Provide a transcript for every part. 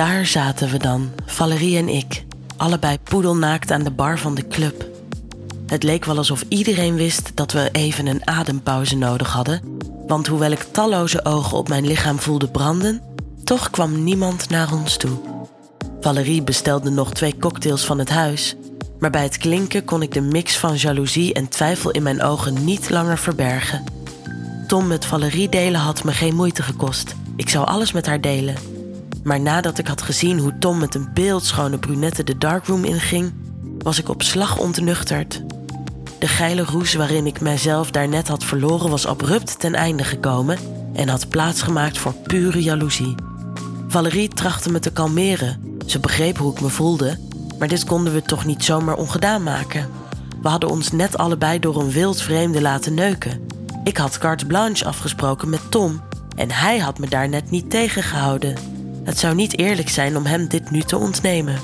Daar zaten we dan, Valerie en ik, allebei poedelnaakt aan de bar van de club. Het leek wel alsof iedereen wist dat we even een adempauze nodig hadden, want hoewel ik talloze ogen op mijn lichaam voelde branden, toch kwam niemand naar ons toe. Valerie bestelde nog twee cocktails van het huis, maar bij het klinken kon ik de mix van jaloezie en twijfel in mijn ogen niet langer verbergen. Tom met Valerie delen had me geen moeite gekost. Ik zou alles met haar delen. Maar nadat ik had gezien hoe Tom met een beeldschone brunette de darkroom inging, was ik op slag ontnuchterd. De geile roes waarin ik mijzelf daarnet had verloren was abrupt ten einde gekomen en had plaatsgemaakt voor pure jaloezie. Valerie trachtte me te kalmeren. Ze begreep hoe ik me voelde, maar dit konden we toch niet zomaar ongedaan maken. We hadden ons net allebei door een wild vreemde laten neuken. Ik had carte blanche afgesproken met Tom en hij had me daar net niet tegengehouden. Het zou niet eerlijk zijn om hem dit nu te ontnemen.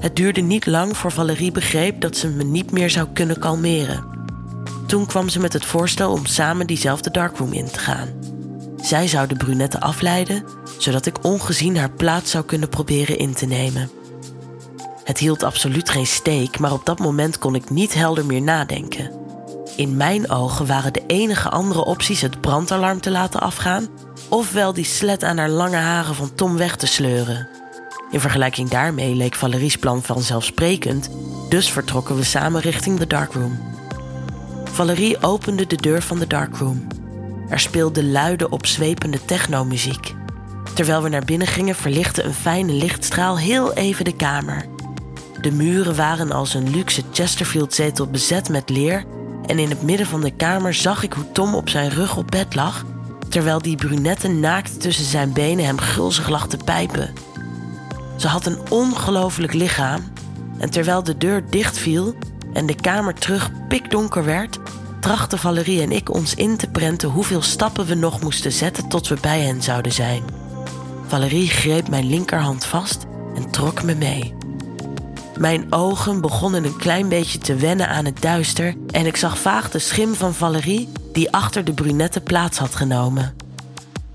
Het duurde niet lang voor Valerie begreep dat ze me niet meer zou kunnen kalmeren. Toen kwam ze met het voorstel om samen diezelfde darkroom in te gaan. Zij zou de brunette afleiden, zodat ik ongezien haar plaats zou kunnen proberen in te nemen. Het hield absoluut geen steek, maar op dat moment kon ik niet helder meer nadenken. In mijn ogen waren de enige andere opties het brandalarm te laten afgaan, ofwel die slet aan haar lange haren van Tom weg te sleuren. In vergelijking daarmee leek Valerie's plan vanzelfsprekend, dus vertrokken we samen richting de darkroom. Valerie opende de deur van de darkroom. Er speelde luide, opzwepende technomuziek. Terwijl we naar binnen gingen, verlichtte een fijne lichtstraal heel even de kamer. De muren waren als een luxe Chesterfield-zetel bezet met leer en in het midden van de kamer zag ik hoe Tom op zijn rug op bed lag, terwijl die brunette naakt tussen zijn benen hem gulzig lag te pijpen. Ze had een ongelooflijk lichaam en terwijl de deur dichtviel en de kamer terug pikdonker werd, trachten Valerie en ik ons in te prenten hoeveel stappen we nog moesten zetten tot we bij hen zouden zijn. Valerie greep mijn linkerhand vast en trok me mee. Mijn ogen begonnen een klein beetje te wennen aan het duister en ik zag vaag de schim van Valerie die achter de brunette plaats had genomen.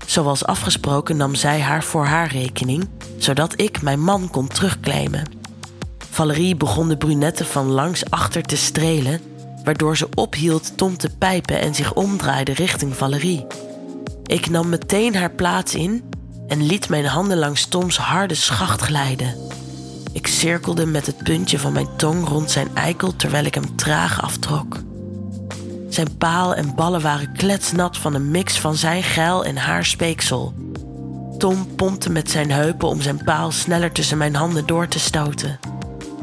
Zoals afgesproken nam zij haar voor haar rekening, zodat ik mijn man kon terugclaimen. Valerie begon de brunette van langs achter te strelen, waardoor ze ophield Tom te pijpen en zich omdraaide richting Valerie. Ik nam meteen haar plaats in en liet mijn handen langs Toms harde schacht glijden. Ik cirkelde met het puntje van mijn tong rond zijn eikel terwijl ik hem traag aftrok. Zijn paal en ballen waren kletsnat van een mix van zijn geil en haar speeksel. Tom pompte met zijn heupen om zijn paal sneller tussen mijn handen door te stoten.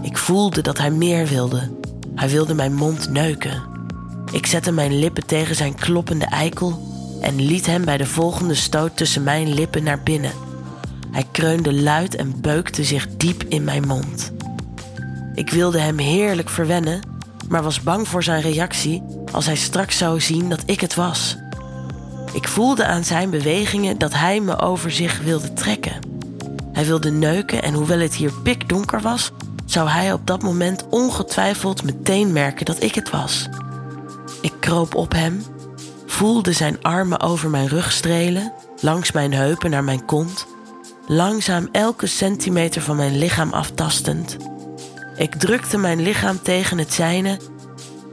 Ik voelde dat hij meer wilde. Hij wilde mijn mond neuken. Ik zette mijn lippen tegen zijn kloppende eikel en liet hem bij de volgende stoot tussen mijn lippen naar binnen. Hij kreunde luid en beukte zich diep in mijn mond. Ik wilde hem heerlijk verwennen, maar was bang voor zijn reactie als hij straks zou zien dat ik het was. Ik voelde aan zijn bewegingen dat hij me over zich wilde trekken. Hij wilde neuken en hoewel het hier pikdonker was, zou hij op dat moment ongetwijfeld meteen merken dat ik het was. Ik kroop op hem, voelde zijn armen over mijn rug strelen, langs mijn heupen naar mijn kont, langzaam elke centimeter van mijn lichaam aftastend. Ik drukte mijn lichaam tegen het zijne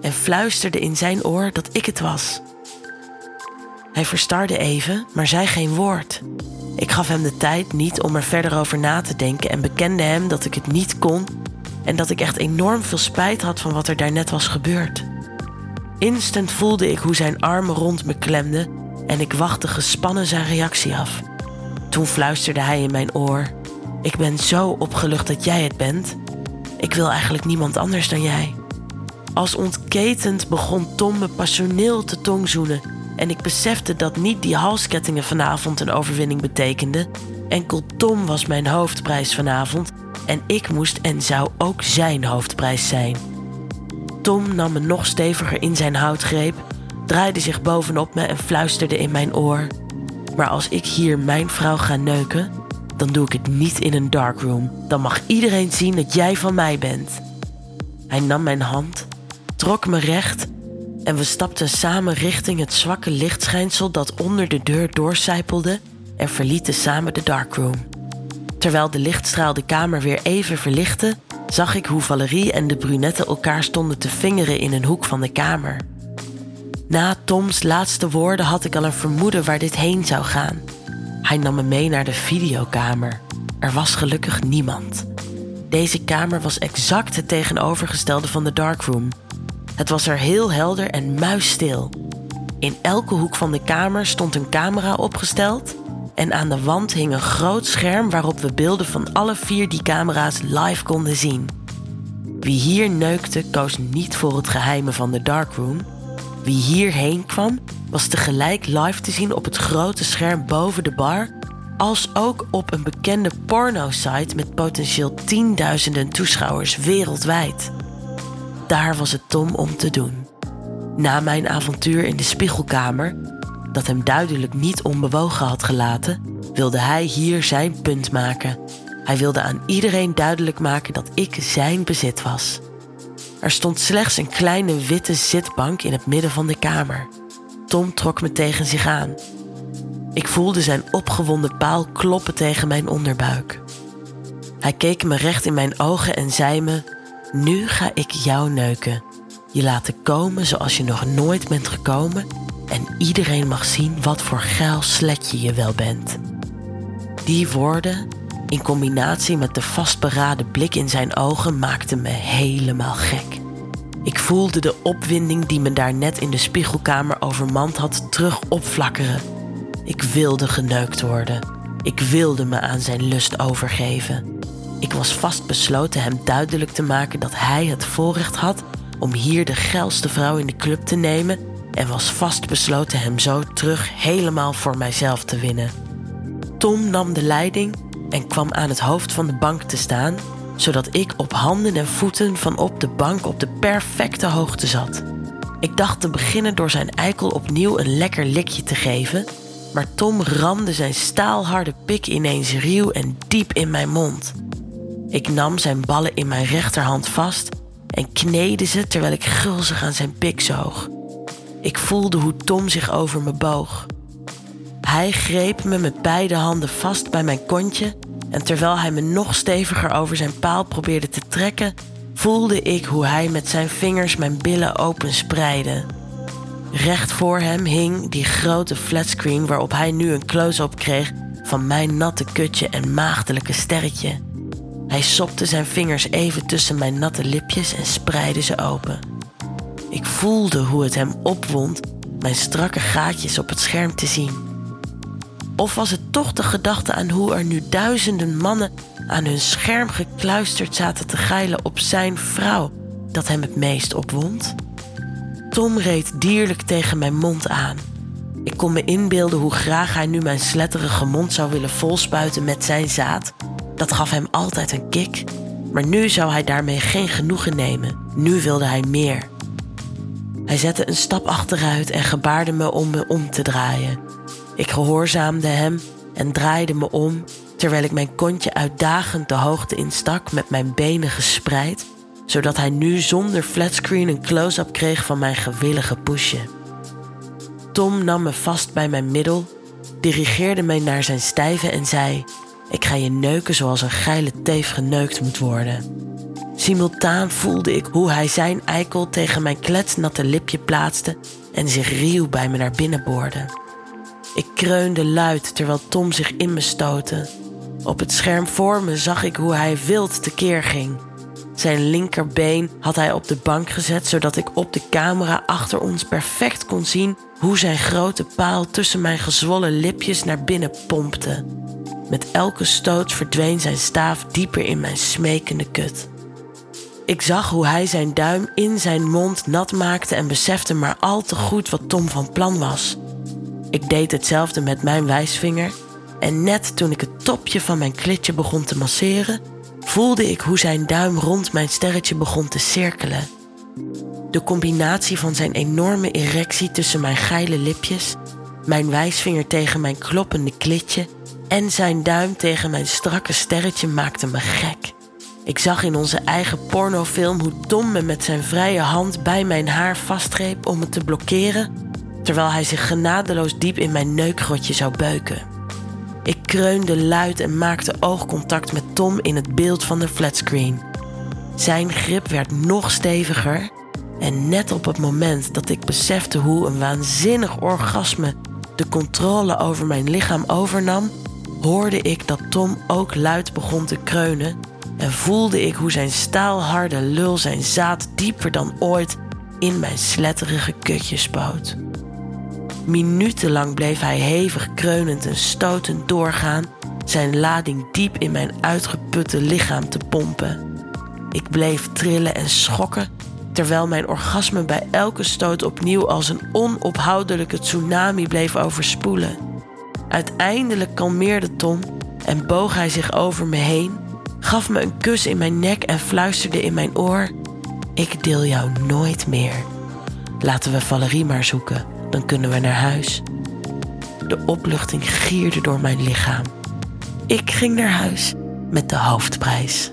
en fluisterde in zijn oor dat ik het was. Hij verstarde even, maar zei geen woord. Ik gaf hem de tijd niet om er verder over na te denken en bekende hem dat ik het niet kon en dat ik echt enorm veel spijt had van wat er daarnet was gebeurd. Instant voelde ik hoe zijn armen rond me klemden en ik wachtte gespannen zijn reactie af. Toen fluisterde hij in mijn oor: Ik ben zo opgelucht dat jij het bent. Ik wil eigenlijk niemand anders dan jij. Als ontketend begon Tom me passioneel te tongzoenen en ik besefte dat niet die halskettingen vanavond een overwinning betekenden. Enkel Tom was mijn hoofdprijs vanavond en ik moest en zou ook zijn hoofdprijs zijn. Tom nam me nog steviger in zijn houtgreep, draaide zich bovenop me en fluisterde in mijn oor: Maar als ik hier mijn vrouw ga neuken, dan doe ik het niet in een darkroom. Dan mag iedereen zien dat jij van mij bent. Hij nam mijn hand, trok me recht en we stapten samen richting het zwakke lichtschijnsel dat onder de deur doorcijpelde en verlieten samen de darkroom. Terwijl de lichtstraal de kamer weer even verlichtte, zag ik hoe Valerie en de brunette elkaar stonden te vingeren in een hoek van de kamer. Na Toms laatste woorden had ik al een vermoeden waar dit heen zou gaan. Hij nam me mee naar de videokamer. Er was gelukkig niemand. Deze kamer was exact het tegenovergestelde van de darkroom. Het was er heel helder en muisstil. In elke hoek van de kamer stond een camera opgesteld en aan de wand hing een groot scherm waarop we beelden van alle vier die camera's live konden zien. Wie hier neukte koos niet voor het geheime van de darkroom. Wie hierheen kwam was tegelijk live te zien op het grote scherm boven de bar, als ook op een bekende porno-site met potentieel tienduizenden toeschouwers wereldwijd. Daar was het Tom om te doen. Na mijn avontuur in de spiegelkamer, dat hem duidelijk niet onbewogen had gelaten, wilde hij hier zijn punt maken. Hij wilde aan iedereen duidelijk maken dat ik zijn bezit was. Er stond slechts een kleine witte zitbank in het midden van de kamer. Tom trok me tegen zich aan. Ik voelde zijn opgewonden paal kloppen tegen mijn onderbuik. Hij keek me recht in mijn ogen en zei me: Nu ga ik jou neuken. Je laten komen zoals je nog nooit bent gekomen en iedereen mag zien wat voor geil sletje je wel bent. Die woorden, in combinatie met de vastberaden blik in zijn ogen, maakten me helemaal gek. Ik voelde de opwinding die me daar net in de spiegelkamer overmand had terug opflakkeren. Ik wilde geneukt worden. Ik wilde me aan zijn lust overgeven. Ik was vastbesloten hem duidelijk te maken dat hij het voorrecht had om hier de geilste vrouw in de club te nemen en was vastbesloten hem zo terug helemaal voor mijzelf te winnen. Tom nam de leiding en kwam aan het hoofd van de bank te staan, zodat ik op handen en voeten van op de bank op de perfecte hoogte zat. Ik dacht te beginnen door zijn eikel opnieuw een lekker likje te geven, maar Tom ramde zijn staalharde pik ineens ruw en diep in mijn mond. Ik nam zijn ballen in mijn rechterhand vast en kneedde ze terwijl ik gulzig aan zijn pik zoog. Ik voelde hoe Tom zich over me boog. Hij greep me met beide handen vast bij mijn kontje en terwijl hij me nog steviger over zijn paal probeerde te trekken, voelde ik hoe hij met zijn vingers mijn billen openspreidde. Recht voor hem hing die grote flatscreen waarop hij nu een close-up kreeg van mijn natte kutje en maagdelijke sterretje. Hij sopte zijn vingers even tussen mijn natte lipjes en spreidde ze open. Ik voelde hoe het hem opwond mijn strakke gaatjes op het scherm te zien. Of was het toch de gedachte aan hoe er nu duizenden mannen aan hun scherm gekluisterd zaten te geilen op zijn vrouw dat hem het meest opwond? Tom reed dierlijk tegen mijn mond aan. Ik kon me inbeelden hoe graag hij nu mijn sletterige mond zou willen volspuiten met zijn zaad. Dat gaf hem altijd een kick. Maar nu zou hij daarmee geen genoegen nemen. Nu wilde hij meer. Hij zette een stap achteruit en gebaarde me om me om te draaien. Ik gehoorzaamde hem en draaide me om terwijl ik mijn kontje uitdagend de hoogte instak met mijn benen gespreid, zodat hij nu zonder flatscreen een close-up kreeg van mijn gewillige poesje. Tom nam me vast bij mijn middel, dirigeerde mij naar zijn stijve en zei: Ik ga je neuken zoals een geile teef geneukt moet worden. Simultaan voelde ik hoe hij zijn eikel tegen mijn kletsnatte lipje plaatste en zich ruw bij me naar binnen boorde. Ik kreunde luid terwijl Tom zich in me stootte. Op het scherm voor me zag ik hoe hij wild tekeer ging. Zijn linkerbeen had hij op de bank gezet zodat ik op de camera achter ons perfect kon zien hoe zijn grote paal tussen mijn gezwollen lipjes naar binnen pompte. Met elke stoot verdween zijn staaf dieper in mijn smekende kut. Ik zag hoe hij zijn duim in zijn mond nat maakte en besefte maar al te goed wat Tom van plan was. Ik deed hetzelfde met mijn wijsvinger en net toen ik het topje van mijn klitje begon te masseren, voelde ik hoe zijn duim rond mijn sterretje begon te cirkelen. De combinatie van zijn enorme erectie tussen mijn geile lipjes, mijn wijsvinger tegen mijn kloppende klitje en zijn duim tegen mijn strakke sterretje maakte me gek. Ik zag in onze eigen pornofilm hoe Tom me met zijn vrije hand bij mijn haar vastgreep om me te blokkeren, terwijl hij zich genadeloos diep in mijn neukgrotje zou beuken. Ik kreunde luid en maakte oogcontact met Tom in het beeld van de flatscreen. Zijn grip werd nog steviger en net op het moment dat ik besefte hoe een waanzinnig orgasme de controle over mijn lichaam overnam, hoorde ik dat Tom ook luid begon te kreunen en voelde ik hoe zijn staalharde lul zijn zaad dieper dan ooit in mijn sletterige kutje spoot. Minutenlang bleef hij hevig kreunend en stotend doorgaan, zijn lading diep in mijn uitgeputte lichaam te pompen. Ik bleef trillen en schokken, terwijl mijn orgasme bij elke stoot opnieuw als een onophoudelijke tsunami bleef overspoelen. Uiteindelijk kalmeerde Tom en boog hij zich over me heen, gaf me een kus in mijn nek en fluisterde in mijn oor: Ik deel jou nooit meer. Laten we Valerie maar zoeken dan kunnen we naar huis. De opluchting gierde door mijn lichaam. Ik ging naar huis met de hoofdprijs.